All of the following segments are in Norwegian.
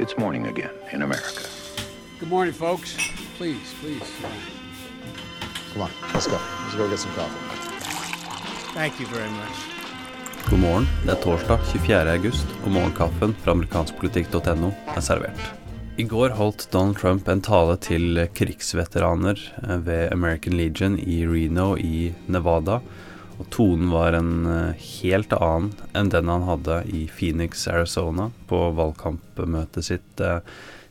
It's morning again in America. Good morning, folks. Please, please. Come on, let's go. Let's go get some coffee. Thank you very much. God morgen. Det er torsdag 24. august, og morgenkaffen fra amerikanskpolitikk.no er servert. I går holdt Donald Trump en tale til krigsveteraner eh, ved American Legion i Reno i Nevada. Og tonen var en eh, helt annen enn den han hadde i Phoenix, Arizona på valgkampmøtet sitt eh,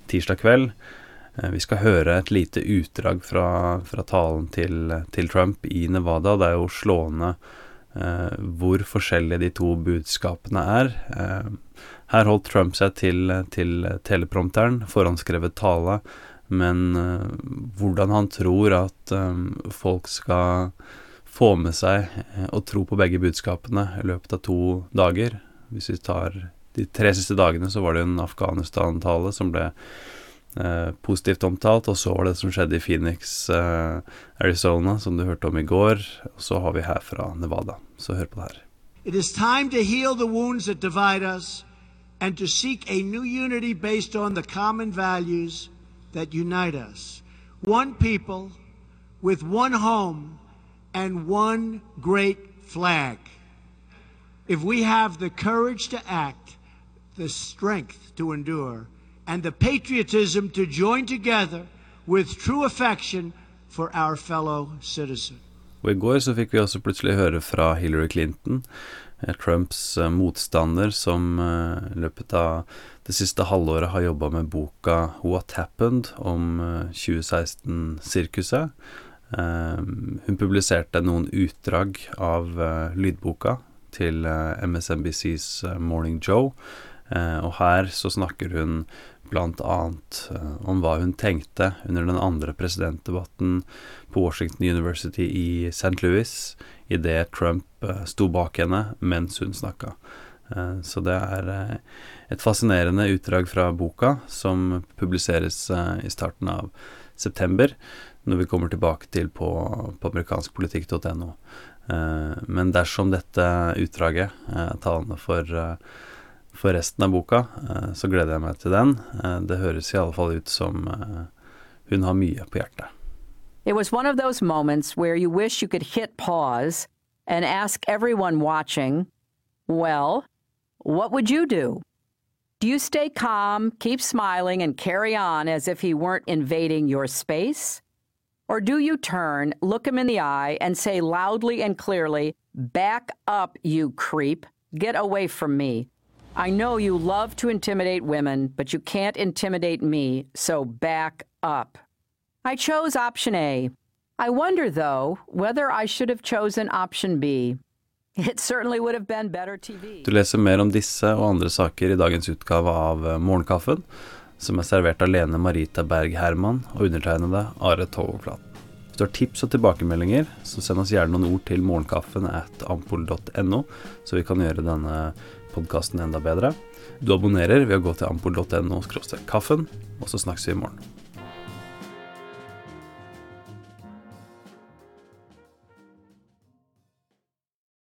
tirsdag kveld. Vi skal høre et lite utdrag fra, fra talen til, til, Trump i Nevada. Det er jo slående eh, hvor forskjellige de to budskapene er. Eh, her holdt Trump seg til, til teleprompteren, forhåndsskrevet tale, men eh, hvordan han tror at eh, folk skal få med seg eh, og tro på begge budskapene i løpet av to dager. Hvis vi tar de tre siste dagene, så var det en Afghanistan-tale som ble eh, positivt omtalt, og så var det som skjedde i Phoenix, eh, Arizona, som du hørte om i går, og så har vi her fra Nevada. Så hør på det her. It is time to heal the wounds that divide us and to seek a new unity based on the common values that unite us. One people with one home and one great flag. If we have the courage to act, the strength to endure, and the patriotism to join together with true affection for our fellow citizen. Og I går så fikk vi også plutselig høre fra Hillary Clinton, eh, Trumps eh, motstander, som eh, i løpet av det siste halvåret har jobba med boka What Happened om 2016-sirkuset. Hun publiserte noen utdrag av lydboka til MSNBCs Morning Joe, og her så snakker hun bl.a. Om hva hun tenkte under den andre presidentdebatten på Washington University i St. Louis idet Trump sto bak henne mens hun snakka. Så det er et fascinerende utdrag fra boka som publiseres i starten av september, når vi kommer tilbake til på, på amerikanskpolitikk.no. men dersom dette utdraget er talende for for resten av boka, eh, så gleder jeg meg til den. Eh, det høres i alle fall ut som eh, hun har mye på hjertet. It was one of those moments where you wish you could hit pause and ask everyone watching, well, what would you do? Do you stay calm, keep smiling, and carry on as if he weren't invading your space? Or do you turn, look him in the eye, and say loudly and clearly, Back up, you creep. Get away from me. I know you love to intimidate women, but you can't intimidate me, so back up. I chose option A. I wonder, though, whether I should have chosen option B. Du leser mer om disse og andre saker i dagens utgave av eh, Morgenkaffen, som er servert av Lene Marita Berg Herman og undertegnede Are Tovoflat. Hvis du har tips og tilbakemeldinger, så send oss gjerne noen ord til morgenkaffen at ampoll.no, så vi kan gjøre denne podkasten enda bedre. Du abonnerer ved å gå til ampoll.no kaffen, og så snakkes vi i morgen.